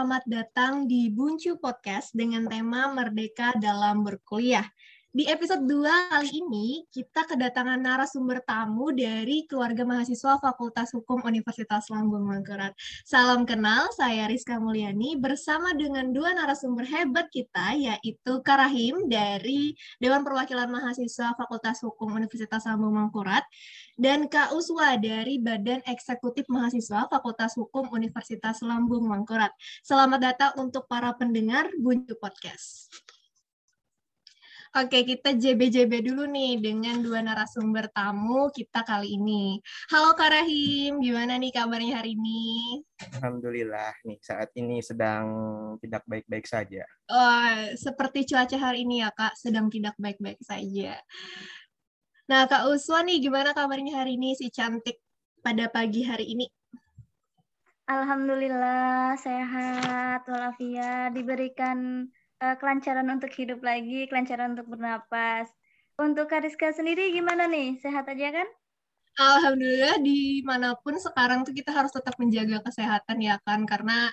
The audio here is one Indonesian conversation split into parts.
selamat datang di Buncu Podcast dengan tema Merdeka dalam Berkuliah. Di episode 2 kali ini, kita kedatangan narasumber tamu dari keluarga mahasiswa Fakultas Hukum Universitas Lambung Mangkurat. Salam kenal, saya Rizka Mulyani bersama dengan dua narasumber hebat kita, yaitu Karahim dari Dewan Perwakilan Mahasiswa Fakultas Hukum Universitas Lambung Mangkurat, dan Kak Uswa dari Badan Eksekutif Mahasiswa Fakultas Hukum Universitas Lambung Mangkurat. Selamat datang untuk para pendengar Buncu Podcast. Oke, kita JB-JB dulu nih dengan dua narasumber tamu kita kali ini. Halo Kak Rahim, gimana nih kabarnya hari ini? Alhamdulillah nih saat ini sedang tidak baik-baik saja. Oh, seperti cuaca hari ini ya Kak, sedang tidak baik-baik saja. Nah Kak Uswa nih gimana kabarnya hari ini si cantik pada pagi hari ini? Alhamdulillah sehat walafiat diberikan uh, kelancaran untuk hidup lagi, kelancaran untuk bernapas. Untuk Kariska sendiri gimana nih? Sehat aja kan? Alhamdulillah di mana pun sekarang tuh kita harus tetap menjaga kesehatan ya kan karena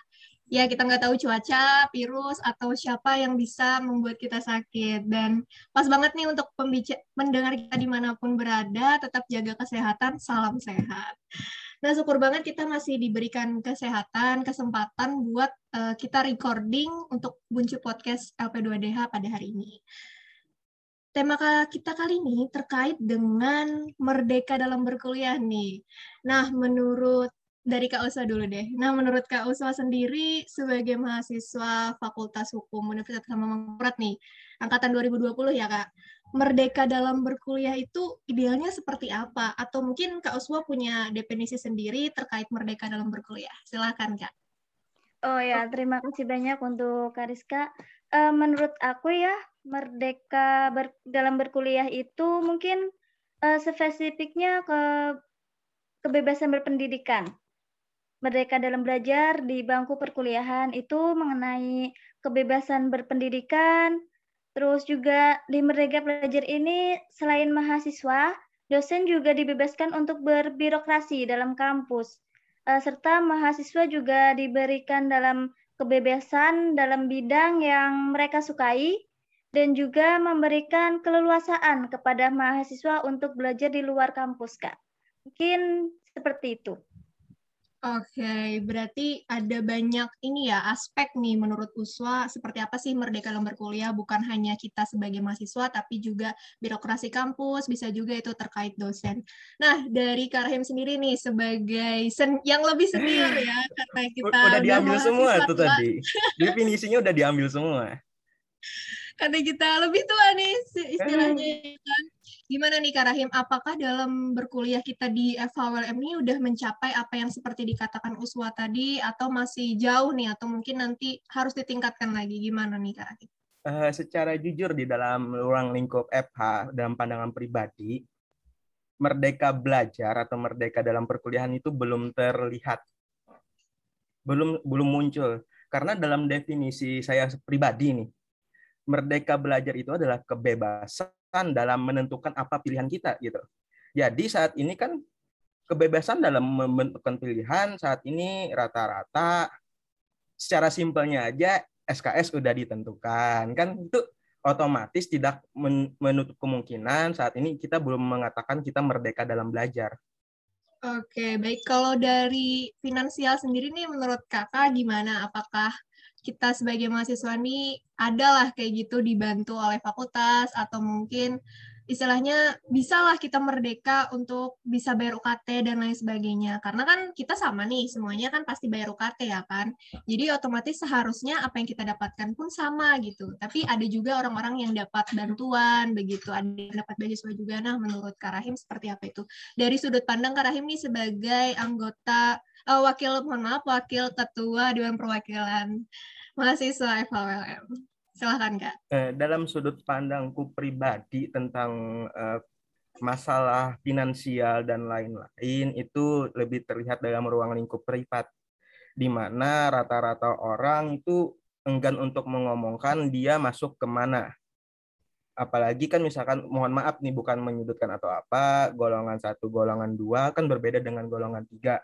ya kita nggak tahu cuaca, virus atau siapa yang bisa membuat kita sakit dan pas banget nih untuk pembicara mendengar kita di mana pun berada tetap jaga kesehatan, salam sehat. Nah, syukur banget kita masih diberikan kesehatan, kesempatan buat uh, kita recording untuk Buncu Podcast LP2DH pada hari ini. Tema kita kali ini terkait dengan merdeka dalam berkuliah nih. Nah, menurut dari Kak Uswa dulu deh. Nah, menurut Kak Uswa sendiri sebagai mahasiswa Fakultas Hukum Universitas Hamamangkurat nih, angkatan 2020 ya Kak merdeka dalam berkuliah itu idealnya seperti apa? Atau mungkin Kak Uswa punya definisi sendiri terkait merdeka dalam berkuliah? Silakan Kak. Oh ya, terima kasih banyak untuk Kak Rizka. Uh, menurut aku ya, merdeka ber dalam berkuliah itu mungkin uh, spesifiknya ke kebebasan berpendidikan. Merdeka dalam belajar di bangku perkuliahan itu mengenai kebebasan berpendidikan, Terus juga di Merdeka Belajar ini selain mahasiswa, dosen juga dibebaskan untuk berbirokrasi dalam kampus. Eh, serta mahasiswa juga diberikan dalam kebebasan dalam bidang yang mereka sukai dan juga memberikan keleluasaan kepada mahasiswa untuk belajar di luar kampus, Kak. Mungkin seperti itu. Oke, okay, berarti ada banyak ini ya aspek nih menurut Uswa seperti apa sih merdeka dalam berkuliah bukan hanya kita sebagai mahasiswa tapi juga birokrasi kampus bisa juga itu terkait dosen. Nah dari Karahim sendiri nih sebagai sen yang lebih senior ya karena kita udah diambil semua tuh tadi definisinya udah diambil semua. Karena kita lebih tua nih Gimana nih Kak Rahim, apakah dalam berkuliah kita di FHWLM ini udah mencapai apa yang seperti dikatakan Uswa tadi, atau masih jauh nih, atau mungkin nanti harus ditingkatkan lagi? Gimana nih Kak Rahim? Uh, secara jujur di dalam ruang lingkup FH, dalam pandangan pribadi, merdeka belajar atau merdeka dalam perkuliahan itu belum terlihat, belum belum muncul. Karena dalam definisi saya pribadi nih, merdeka belajar itu adalah kebebasan dalam menentukan apa pilihan kita gitu. Jadi saat ini kan kebebasan dalam menentukan pilihan saat ini rata-rata secara simpelnya aja SKS udah ditentukan kan itu otomatis tidak menutup kemungkinan saat ini kita belum mengatakan kita merdeka dalam belajar. Oke, baik. Kalau dari finansial sendiri nih menurut kakak gimana? Apakah kita sebagai mahasiswa ini adalah kayak gitu dibantu oleh fakultas atau mungkin istilahnya bisalah kita merdeka untuk bisa bayar UKT dan lain sebagainya. Karena kan kita sama nih, semuanya kan pasti bayar UKT ya kan. Jadi otomatis seharusnya apa yang kita dapatkan pun sama gitu. Tapi ada juga orang-orang yang dapat bantuan begitu, ada yang dapat beasiswa juga. Nah, menurut Karahim seperti apa itu? Dari sudut pandang Karahim nih sebagai anggota uh, wakil mohon maaf wakil ketua Dewan Perwakilan mahasiswa FHWLM. Silahkan, Kak. Eh, dalam sudut pandangku pribadi tentang eh, masalah finansial dan lain-lain itu lebih terlihat dalam ruang lingkup privat di mana rata-rata orang itu enggan untuk mengomongkan dia masuk ke mana. Apalagi kan misalkan mohon maaf nih bukan menyudutkan atau apa, golongan satu, golongan dua kan berbeda dengan golongan tiga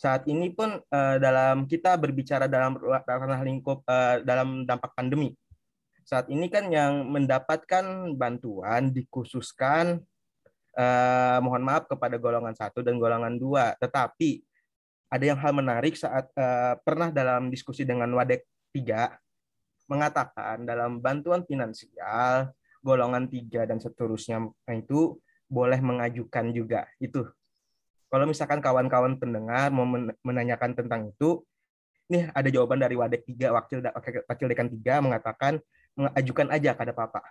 saat ini pun uh, dalam kita berbicara dalam ranah lingkup uh, dalam dampak pandemi. Saat ini kan yang mendapatkan bantuan dikhususkan uh, mohon maaf kepada golongan satu dan golongan dua. Tetapi ada yang hal menarik saat uh, pernah dalam diskusi dengan Wadek 3 mengatakan dalam bantuan finansial golongan tiga dan seterusnya itu boleh mengajukan juga itu kalau misalkan kawan-kawan pendengar mau menanyakan tentang itu, nih ada jawaban dari Wadek 3, Wakil, Wakil Dekan 3 mengatakan mengajukan aja kepada Papa.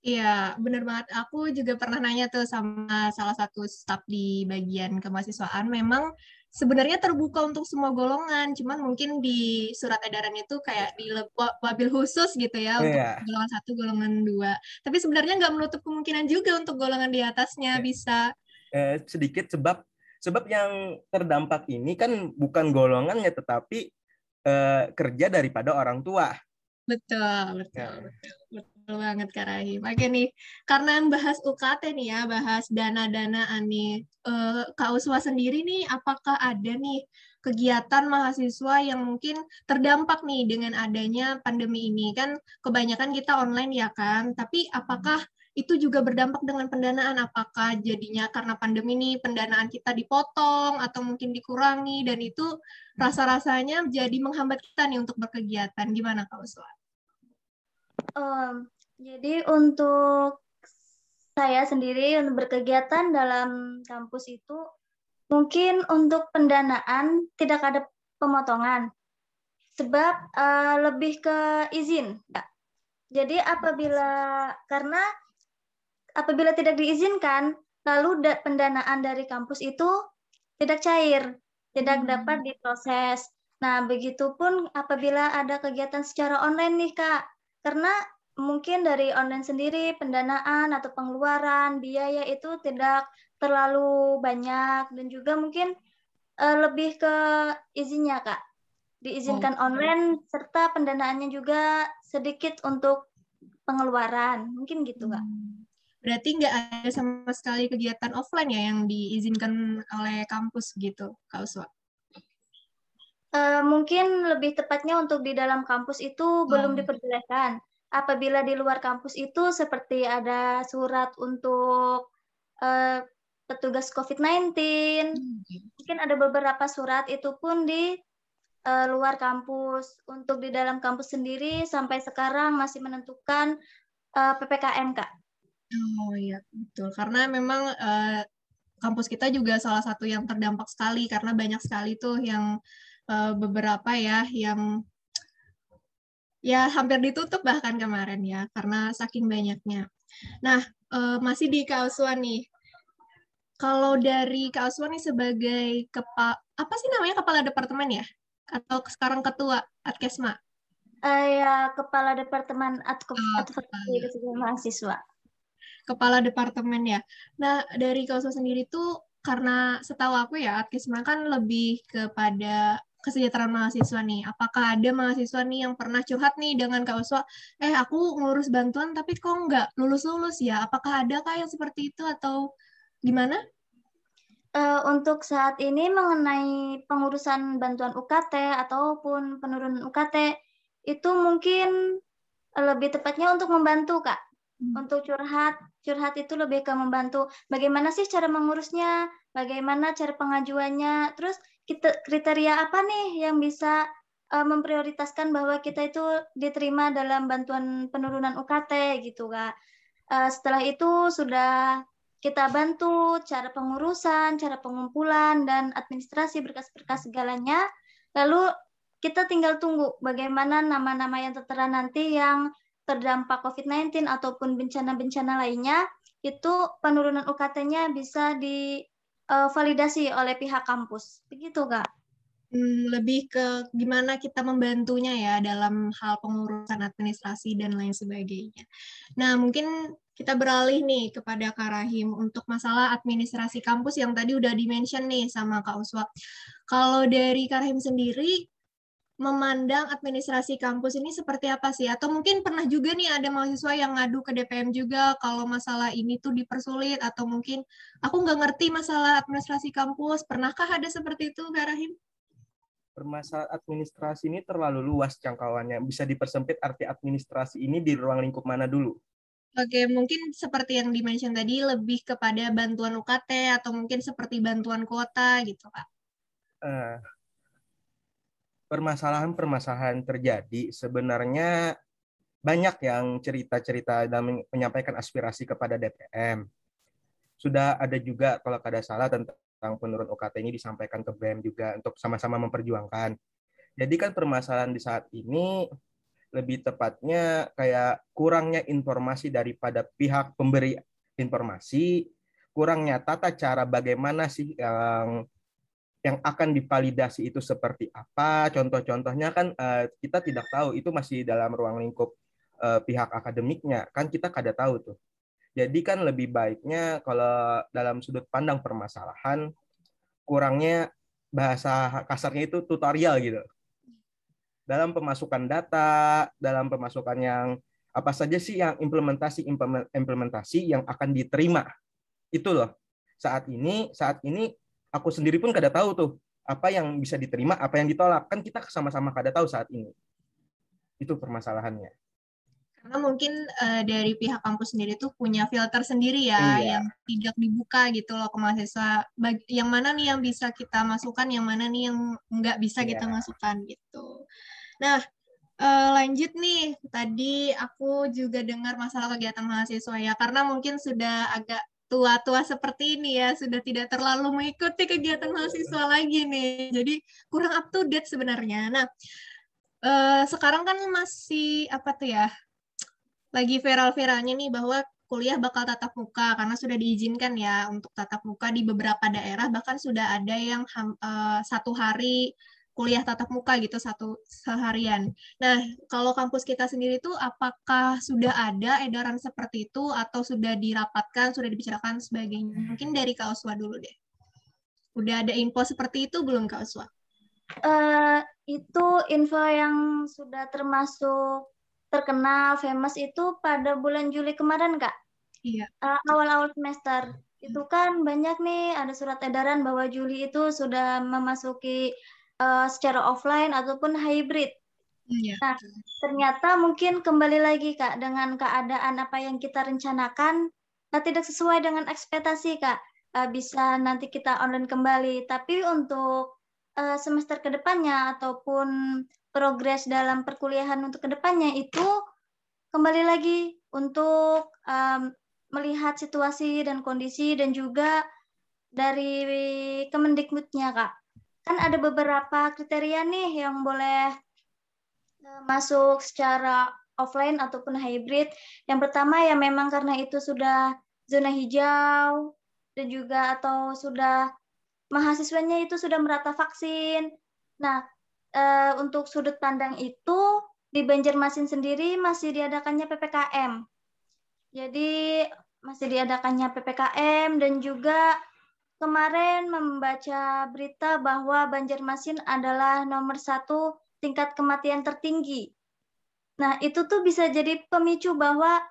Iya, benar banget. Aku juga pernah nanya tuh sama salah satu staf di bagian kemahasiswaan. Memang sebenarnya terbuka untuk semua golongan, cuman mungkin di surat edaran itu kayak di wabil khusus gitu ya untuk yeah. golongan satu, golongan dua. Tapi sebenarnya nggak menutup kemungkinan juga untuk golongan di atasnya yeah. bisa eh, sedikit sebab sebab yang terdampak ini kan bukan golongannya tetapi eh, kerja daripada orang tua. Betul, betul, ya. betul, betul banget Kak Rahim. Oke nih, karena bahas UKT nih ya, bahas dana-danaan nih. Eh, Kak Uswa sendiri nih, apakah ada nih kegiatan mahasiswa yang mungkin terdampak nih dengan adanya pandemi ini? Kan kebanyakan kita online ya kan, tapi apakah itu juga berdampak dengan pendanaan apakah jadinya karena pandemi ini pendanaan kita dipotong atau mungkin dikurangi dan itu rasa-rasanya jadi menghambat kita nih untuk berkegiatan gimana Kak Uswa? Um, jadi untuk saya sendiri untuk berkegiatan dalam kampus itu mungkin untuk pendanaan tidak ada pemotongan sebab uh, lebih ke izin ya. Jadi apabila karena apabila tidak diizinkan, lalu pendanaan dari kampus itu tidak cair, tidak hmm. dapat diproses. Nah, begitupun apabila ada kegiatan secara online nih, Kak. Karena mungkin dari online sendiri pendanaan atau pengeluaran biaya itu tidak terlalu banyak dan juga mungkin uh, lebih ke izinnya, Kak. Diizinkan oh. online serta pendanaannya juga sedikit untuk pengeluaran. Mungkin gitu, Kak. Hmm. Berarti nggak ada sama sekali kegiatan offline ya yang diizinkan oleh kampus gitu, Kak Uswa? Uh, mungkin lebih tepatnya untuk di dalam kampus itu oh. belum diperbolehkan. Apabila di luar kampus itu seperti ada surat untuk uh, petugas COVID-19, hmm. mungkin ada beberapa surat itu pun di uh, luar kampus. Untuk di dalam kampus sendiri sampai sekarang masih menentukan uh, PPKM, Kak. Oh iya, betul. Karena memang uh, kampus kita juga salah satu yang terdampak sekali karena banyak sekali tuh yang uh, beberapa ya yang ya hampir ditutup bahkan kemarin ya karena saking banyaknya. Nah, uh, masih di Kauswan nih. Kalau dari Kauswan nih sebagai kepala apa sih namanya kepala departemen ya? Atau sekarang ketua Adkesma? Uh, ya, kepala departemen advokasi oh, mahasiswa kepala departemen ya. Nah, dari Kausa sendiri tuh karena setahu aku ya, Adkisma kan lebih kepada kesejahteraan mahasiswa nih. Apakah ada mahasiswa nih yang pernah curhat nih dengan Kak Uswa, eh aku ngurus bantuan tapi kok nggak lulus-lulus ya? Apakah ada Kak yang seperti itu atau gimana? Uh, untuk saat ini mengenai pengurusan bantuan UKT ataupun penurunan UKT itu mungkin lebih tepatnya untuk membantu Kak. Untuk curhat curhat itu lebih ke membantu bagaimana sih cara mengurusnya bagaimana cara pengajuannya terus kita kriteria apa nih yang bisa uh, memprioritaskan bahwa kita itu diterima dalam bantuan penurunan UKT gitu kak. Uh, setelah itu sudah kita bantu cara pengurusan cara pengumpulan dan administrasi berkas-berkas segalanya. Lalu kita tinggal tunggu bagaimana nama-nama yang tertera nanti yang terdampak COVID-19 ataupun bencana-bencana lainnya, itu penurunan UKT-nya bisa divalidasi oleh pihak kampus. Begitu, Kak. Hmm, lebih ke gimana kita membantunya ya dalam hal pengurusan administrasi dan lain sebagainya. Nah, mungkin kita beralih nih kepada Kak Rahim untuk masalah administrasi kampus yang tadi udah dimention nih sama Kak Uswa. Kalau dari Kak Rahim sendiri, memandang administrasi kampus ini seperti apa sih? Atau mungkin pernah juga nih ada mahasiswa yang ngadu ke DPM juga kalau masalah ini tuh dipersulit atau mungkin aku nggak ngerti masalah administrasi kampus. Pernahkah ada seperti itu, Kak Rahim? Permasalahan administrasi ini terlalu luas jangkauannya. Bisa dipersempit arti administrasi ini di ruang lingkup mana dulu? Oke, mungkin seperti yang dimention tadi lebih kepada bantuan UKT atau mungkin seperti bantuan kuota gitu, Kak. Uh, permasalahan-permasalahan terjadi sebenarnya banyak yang cerita-cerita dan menyampaikan aspirasi kepada DPM. Sudah ada juga kalau kada salah tentang penurun UKT ini disampaikan ke BEM juga untuk sama-sama memperjuangkan. Jadi kan permasalahan di saat ini lebih tepatnya kayak kurangnya informasi daripada pihak pemberi informasi, kurangnya tata cara bagaimana sih yang yang akan divalidasi itu seperti apa? Contoh-contohnya kan uh, kita tidak tahu itu masih dalam ruang lingkup uh, pihak akademiknya kan kita kada tahu tuh. Jadi kan lebih baiknya kalau dalam sudut pandang permasalahan kurangnya bahasa kasarnya itu tutorial gitu. Dalam pemasukan data, dalam pemasukan yang apa saja sih yang implementasi implementasi yang akan diterima. Itu loh. Saat ini saat ini aku sendiri pun kada tahu tuh apa yang bisa diterima, apa yang ditolak. Kan kita sama-sama kada tahu saat ini. Itu permasalahannya. Karena mungkin uh, dari pihak kampus sendiri tuh punya filter sendiri ya, iya. yang tidak dibuka gitu loh ke mahasiswa. Bag yang mana nih yang bisa kita masukkan, yang mana nih yang nggak bisa iya. kita masukkan gitu. Nah, uh, lanjut nih. Tadi aku juga dengar masalah kegiatan mahasiswa ya, karena mungkin sudah agak tua-tua seperti ini ya sudah tidak terlalu mengikuti kegiatan mahasiswa lagi nih. Jadi kurang up to date sebenarnya. Nah, eh, sekarang kan masih apa tuh ya? Lagi viral-viralnya nih bahwa kuliah bakal tatap muka karena sudah diizinkan ya untuk tatap muka di beberapa daerah bahkan sudah ada yang uh, satu hari kuliah tatap muka gitu satu seharian. Nah, kalau kampus kita sendiri itu apakah sudah ada edaran seperti itu atau sudah dirapatkan, sudah dibicarakan sebagainya? Mungkin dari Kak Oswa dulu deh. Udah ada info seperti itu belum Kak Oswa? Uh, itu info yang sudah termasuk terkenal, famous itu pada bulan Juli kemarin, Kak. Iya. Uh, awal-awal semester itu kan banyak nih ada surat edaran bahwa Juli itu sudah memasuki uh, secara offline ataupun hybrid. Yeah. Nah, ternyata mungkin kembali lagi Kak dengan keadaan apa yang kita rencanakan nah, tidak sesuai dengan ekspektasi Kak. Uh, bisa nanti kita online kembali, tapi untuk uh, semester ke depannya ataupun progres dalam perkuliahan untuk ke depannya itu kembali lagi untuk um, melihat situasi dan kondisi dan juga dari Kemendikbudnya Kak kan ada beberapa kriteria nih yang boleh eh, masuk secara offline ataupun hybrid. Yang pertama ya memang karena itu sudah zona hijau dan juga atau sudah mahasiswanya itu sudah merata vaksin. Nah, e, untuk sudut pandang itu di Banjarmasin sendiri masih diadakannya PPKM. Jadi masih diadakannya PPKM dan juga kemarin membaca berita bahwa Banjarmasin adalah nomor satu tingkat kematian tertinggi. Nah, itu tuh bisa jadi pemicu bahwa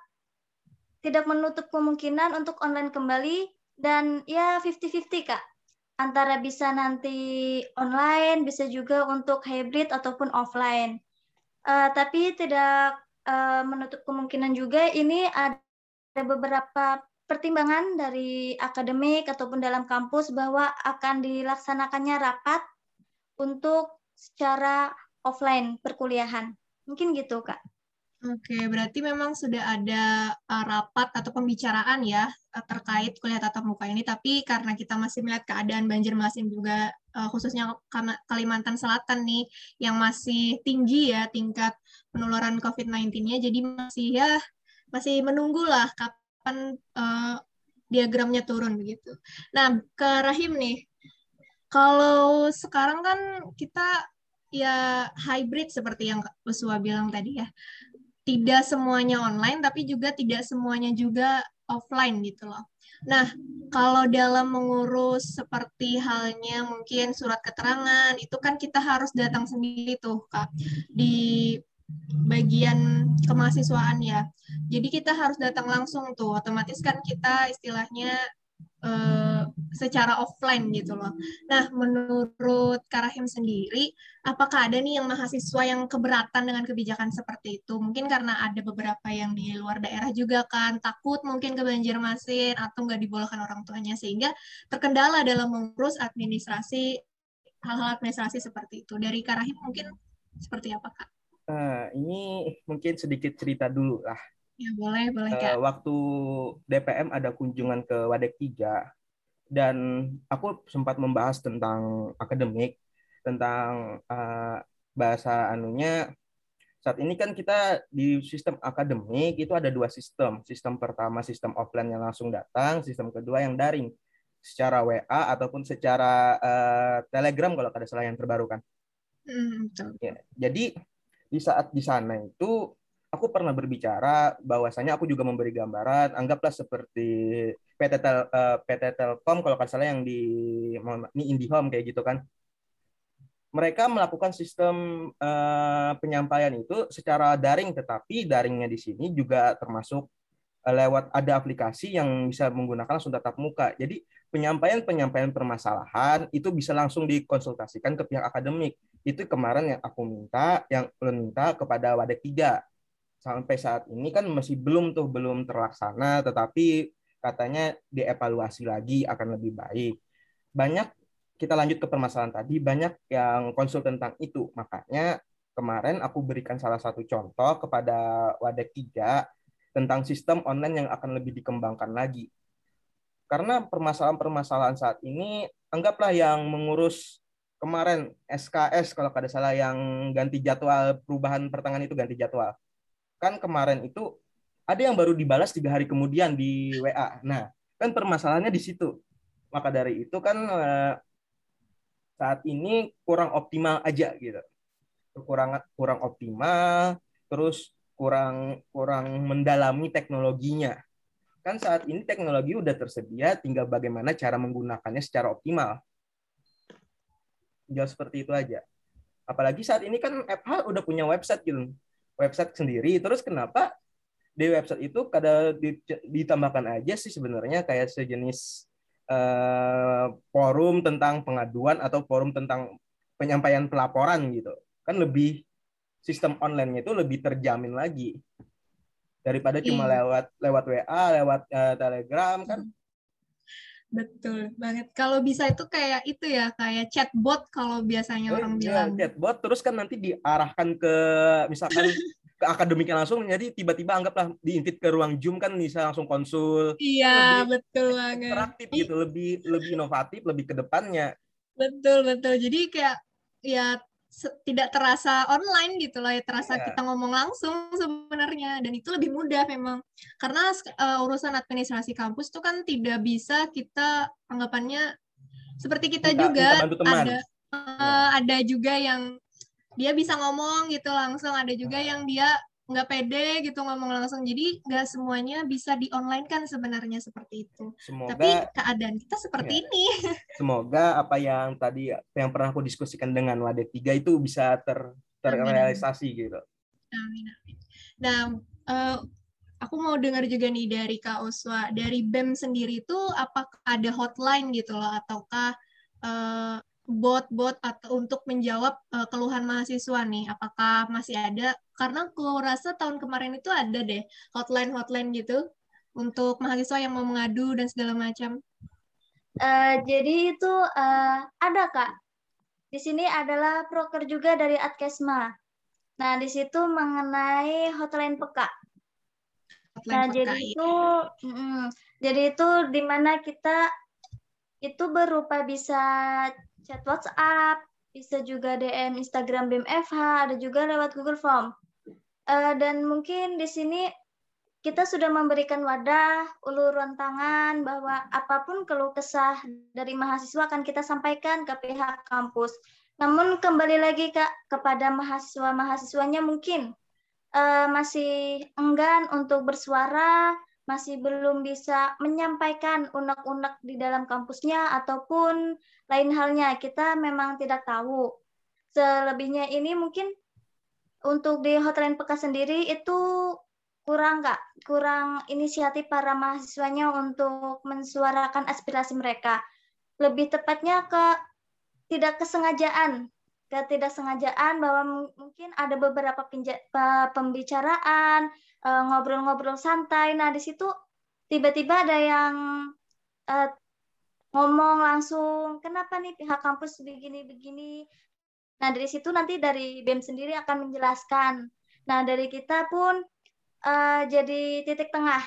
tidak menutup kemungkinan untuk online kembali dan ya 50-50 Kak. Antara bisa nanti online, bisa juga untuk hybrid ataupun offline. Uh, tapi tidak uh, menutup kemungkinan juga ini ada beberapa pertimbangan dari akademik ataupun dalam kampus bahwa akan dilaksanakannya rapat untuk secara offline perkuliahan. Mungkin gitu, Kak. Oke, berarti memang sudah ada uh, rapat atau pembicaraan ya uh, terkait kuliah tatap muka ini, tapi karena kita masih melihat keadaan Banjarmasin juga uh, khususnya Kalimantan Selatan nih yang masih tinggi ya tingkat penularan COVID-19-nya, jadi masih ya masih menunggulah kapan uh, diagramnya turun begitu. Nah, ke Rahim nih, kalau sekarang kan kita ya hybrid seperti yang Uswa bilang tadi ya. Tidak semuanya online, tapi juga tidak semuanya juga offline gitu loh. Nah, kalau dalam mengurus seperti halnya mungkin surat keterangan, itu kan kita harus datang sendiri tuh, Kak, di bagian kemahasiswaan ya. Jadi kita harus datang langsung tuh, otomatis kan kita istilahnya uh, secara offline gitu loh. Nah, menurut Karahim sendiri, apakah ada nih yang mahasiswa yang keberatan dengan kebijakan seperti itu? Mungkin karena ada beberapa yang di luar daerah juga kan, takut mungkin ke Banjarmasin atau nggak dibolehkan orang tuanya, sehingga terkendala dalam mengurus administrasi, hal-hal administrasi seperti itu. Dari Karahim mungkin seperti apa, Kak? Nah, ini mungkin sedikit cerita dulu lah. Ya, boleh, boleh, Kak. Uh, waktu DPM ada kunjungan ke Wadek 3, dan aku sempat membahas tentang akademik, tentang uh, bahasa anunya. Saat ini kan kita di sistem akademik itu ada dua sistem. Sistem pertama sistem offline yang langsung datang, sistem kedua yang daring secara WA ataupun secara uh, Telegram kalau ada salah yang terbaru kan. Hmm, ya, jadi di saat di sana itu aku pernah berbicara bahwasanya aku juga memberi gambaran anggaplah seperti PT Tel uh, eh, PT Telkom kalau nggak salah yang di ini IndiHome kayak gitu kan mereka melakukan sistem uh, penyampaian itu secara daring tetapi daringnya di sini juga termasuk uh, lewat ada aplikasi yang bisa menggunakan langsung tatap muka jadi penyampaian-penyampaian permasalahan itu bisa langsung dikonsultasikan ke pihak akademik. Itu kemarin yang aku minta, yang ulun minta kepada Wadah Tiga. Sampai saat ini kan masih belum tuh, belum terlaksana, tetapi katanya dievaluasi lagi akan lebih baik. Banyak, kita lanjut ke permasalahan tadi, banyak yang konsul tentang itu. Makanya kemarin aku berikan salah satu contoh kepada Wadah Tiga tentang sistem online yang akan lebih dikembangkan lagi karena permasalahan-permasalahan saat ini anggaplah yang mengurus kemarin SKS kalau kada salah yang ganti jadwal perubahan pertengahan itu ganti jadwal. Kan kemarin itu ada yang baru dibalas tiga hari kemudian di WA nah kan permasalahannya di situ. Maka dari itu kan eh, saat ini kurang optimal aja gitu. Kurang kurang optimal terus kurang kurang mendalami teknologinya. Kan saat ini teknologi udah tersedia, tinggal bagaimana cara menggunakannya secara optimal. Jauh seperti itu aja. Apalagi saat ini kan FH udah punya website gitu, website sendiri. Terus kenapa di website itu kada ditambahkan aja sih sebenarnya kayak sejenis uh, forum tentang pengaduan atau forum tentang penyampaian pelaporan gitu. Kan lebih sistem online itu lebih terjamin lagi daripada cuma iya. lewat lewat WA, lewat uh, Telegram kan. Betul banget. Kalau bisa itu kayak itu ya, kayak chatbot kalau biasanya oh, orang iya, bilang. Chatbot terus kan nanti diarahkan ke misalkan ke akademiknya langsung jadi tiba-tiba anggaplah diinvite ke ruang Zoom kan bisa langsung konsul. Iya, lebih betul banget. Interaktif gitu, lebih lebih inovatif, lebih ke depannya. Betul, betul. Jadi kayak ya tidak terasa online gitu loh ya terasa yeah. kita ngomong langsung sebenarnya dan itu lebih mudah memang karena uh, urusan administrasi kampus itu kan tidak bisa kita anggapannya seperti kita, kita juga kita ada uh, yeah. ada juga yang dia bisa ngomong gitu langsung ada juga yang dia nggak pede gitu ngomong langsung. Jadi nggak semuanya bisa di online kan sebenarnya seperti itu. Semoga, tapi keadaan kita seperti ya, ini. Semoga apa yang tadi yang pernah aku diskusikan dengan Wadet tiga itu bisa ter terrealisasi amin. gitu. amin amin. Nah uh, aku mau dengar juga nih dari Kak Oswa. Dari BEM sendiri itu apakah ada hotline gitu loh ataukah uh, bot-bot atau untuk menjawab uh, keluhan mahasiswa nih. Apakah masih ada? Karena aku rasa tahun kemarin itu ada deh hotline-hotline gitu untuk mahasiswa yang mau mengadu dan segala macam. Uh, jadi itu uh, ada kak. Di sini adalah proker juga dari Adkesma nah di situ mengenai hotline peka. Hotline nah peka, jadi iya. itu mm, jadi itu di mana kita itu berupa bisa chat WhatsApp, bisa juga DM Instagram BMFH, ada juga lewat Google Form. Uh, dan mungkin di sini kita sudah memberikan wadah, uluran tangan bahwa apa pun keluh kesah dari mahasiswa akan kita sampaikan ke pihak kampus. Namun kembali lagi Kak kepada mahasiswa-mahasiswanya mungkin uh, masih enggan untuk bersuara, masih belum bisa menyampaikan unek-unek di dalam kampusnya ataupun lain halnya kita memang tidak tahu. Selebihnya ini mungkin untuk di hotline PK sendiri itu kurang nggak kurang inisiatif para mahasiswanya untuk mensuarakan aspirasi mereka. Lebih tepatnya ke tidak kesengajaan ketidaksengajaan bahwa mungkin ada beberapa pembicaraan eh, ngobrol-ngobrol santai. Nah di situ tiba-tiba ada yang uh, ngomong langsung kenapa nih pihak kampus begini-begini? Nah dari situ nanti dari BEM sendiri akan menjelaskan. Nah dari kita pun uh, jadi titik tengah.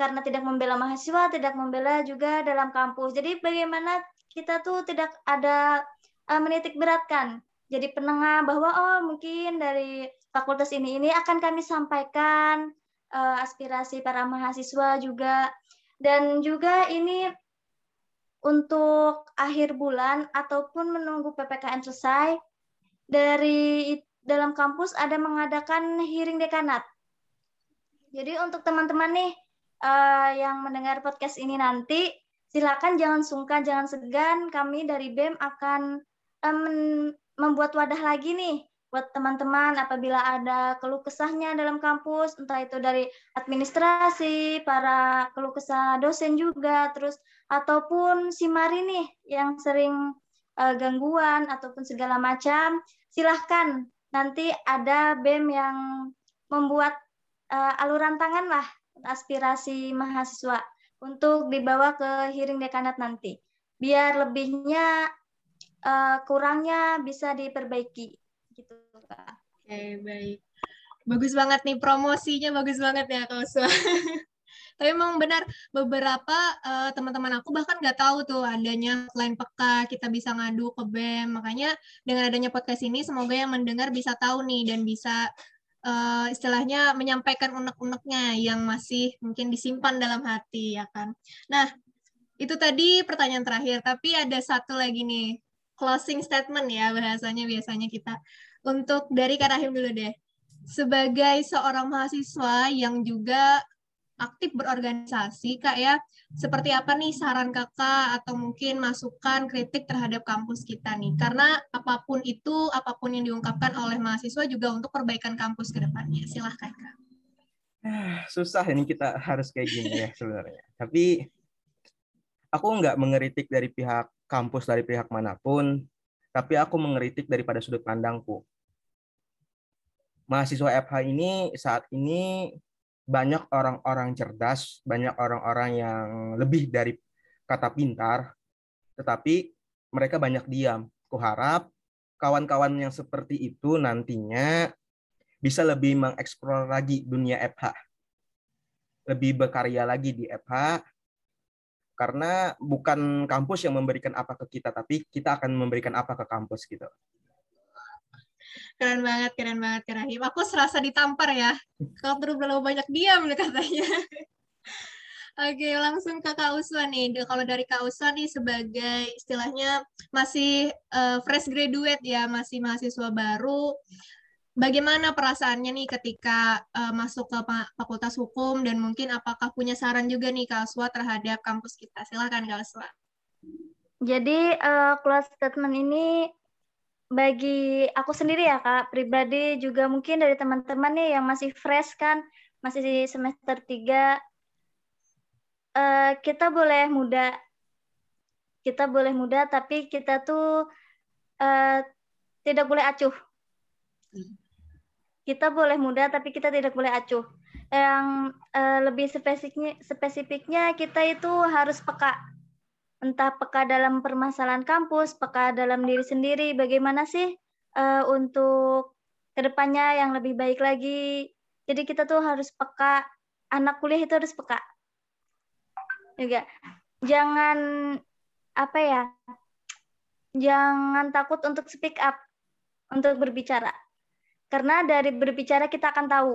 Karena tidak membela mahasiswa tidak membela juga dalam kampus. Jadi bagaimana kita tuh tidak ada uh, menitik beratkan jadi penengah bahwa oh mungkin dari fakultas ini ini akan kami sampaikan uh, aspirasi para mahasiswa juga dan juga ini untuk akhir bulan ataupun menunggu PPKN selesai dari dalam kampus ada mengadakan hearing dekanat. Jadi untuk teman-teman nih uh, yang mendengar podcast ini nanti silakan jangan sungkan, jangan segan. Kami dari BEM akan um, membuat wadah lagi nih buat teman-teman apabila ada keluh kesahnya dalam kampus, entah itu dari administrasi, para keluh kesah dosen juga, terus ataupun si Mari nih yang sering uh, gangguan ataupun segala macam, silahkan nanti ada BEM yang membuat uh, aluran tangan lah aspirasi mahasiswa untuk dibawa ke hearing dekanat nanti. Biar lebihnya uh, kurangnya bisa diperbaiki gitu kak. Oke okay, baik, bagus banget nih promosinya bagus banget ya kak Uswa. Tapi memang benar beberapa uh, teman-teman aku bahkan nggak tahu tuh adanya lain peka kita bisa ngadu ke BEM. Makanya dengan adanya podcast ini semoga yang mendengar bisa tahu nih dan bisa uh, istilahnya menyampaikan unek-uneknya yang masih mungkin disimpan dalam hati ya kan. Nah, itu tadi pertanyaan terakhir, tapi ada satu lagi nih closing statement ya bahasanya biasanya kita. Untuk dari Kak Rahim dulu deh. Sebagai seorang mahasiswa yang juga aktif berorganisasi, Kak ya, seperti apa nih saran Kakak atau mungkin masukan kritik terhadap kampus kita nih? Karena apa pun itu, apa pun yang diungkapkan oleh mahasiswa juga untuk perbaikan kampus ke depannya. Silahkan, Kak. Susah ini kita harus kayak gini ya sebenarnya. Tapi aku nggak mengeritik dari pihak kampus dari pihak mana pun, tapi aku mengeritik daripada sudut pandangku. Mahasiswa FH ini saat ini banyak orang-orang cerdas, banyak orang-orang yang lebih dari kata pintar, tetapi mereka banyak diam. Kuharap kawan-kawan yang seperti itu nantinya bisa lebih mengeksplor lagi dunia FH. Lebih berkarya lagi di FH, karena bukan kampus yang memberikan apa ke kita tapi kita akan memberikan apa ke kampus gitu. Keren banget keren banget keren aku serasa ditampar ya. Kalau terlalu banyak diam nih katanya. Oke, langsung ke Kak Uswa nih. Kalau dari Kak Uswa nih sebagai istilahnya masih uh, fresh graduate ya, masih mahasiswa baru bagaimana perasaannya nih ketika uh, masuk ke Fakultas Hukum dan mungkin apakah punya saran juga nih Kak Aswa terhadap kampus kita? Silakan Kak Aswa. Jadi uh, close statement ini bagi aku sendiri ya Kak, pribadi juga mungkin dari teman-teman nih yang masih fresh kan, masih di semester 3, uh, eh, kita boleh muda, kita boleh muda tapi kita tuh uh, tidak boleh acuh kita boleh muda tapi kita tidak boleh acuh. Yang uh, lebih spesifiknya, spesifiknya kita itu harus peka. Entah peka dalam permasalahan kampus, peka dalam diri sendiri. Bagaimana sih uh, untuk ke depannya yang lebih baik lagi. Jadi kita tuh harus peka. Anak kuliah itu harus peka. Juga jangan apa ya? Jangan takut untuk speak up, untuk berbicara karena dari berbicara kita akan tahu.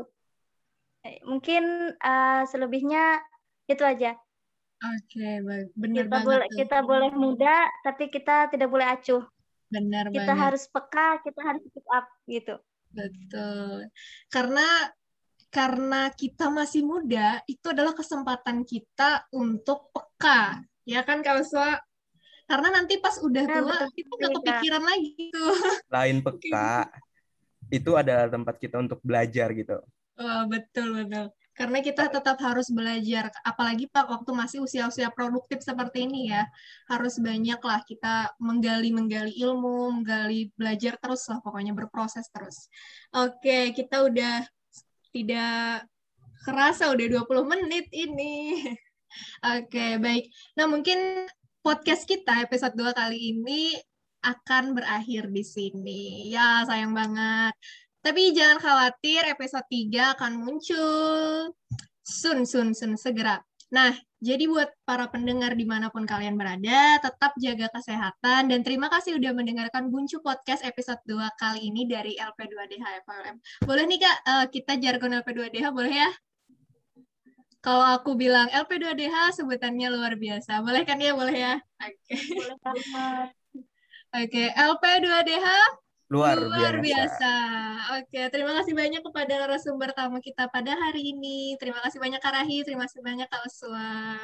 Eh, mungkin uh, selebihnya itu aja. Oke, okay, benar kita Boleh, kita boleh muda, tapi kita tidak boleh acuh. Benar kita banget. harus peka, kita harus pick up gitu. Betul. Karena karena kita masih muda, itu adalah kesempatan kita untuk peka. Ya kan, Kak Uswa? Karena nanti pas udah Nah, tua, betul kita nggak Kak. kepikiran lagi tuh. Lain peka, itu adalah tempat kita untuk belajar gitu. Wah, betul, betul. Karena kita tetap harus belajar, apalagi Pak waktu masih usia-usia produktif seperti ini ya, harus banyak lah kita menggali-menggali ilmu, menggali belajar terus lah, pokoknya berproses terus. Oke, kita udah tidak kerasa udah 20 menit ini. Oke, baik. Nah, mungkin podcast kita episode 2 kali ini akan berakhir di sini. Ya, sayang banget. Tapi jangan khawatir, episode 3 akan muncul soon, soon, soon, segera. Nah, jadi buat para pendengar di mana pun kalian berada, tetap jaga kesehatan, dan terima kasih udah mendengarkan Buncu Podcast episode 2 kali ini dari LP2DH FLM. Boleh nih Kak, eh, kita jargon LP2DH, boleh ya? Kalau aku bilang LP2DH, sebutannya luar biasa. Boleh kan ya? Boleh ya? Oke. Boleh banget. Oke, LP2DH luar, luar biasa. biasa. Oke, terima kasih banyak kepada narasumber tamu kita pada hari ini. Terima kasih banyak Kak Rahi, terima kasih banyak Kak Uswa.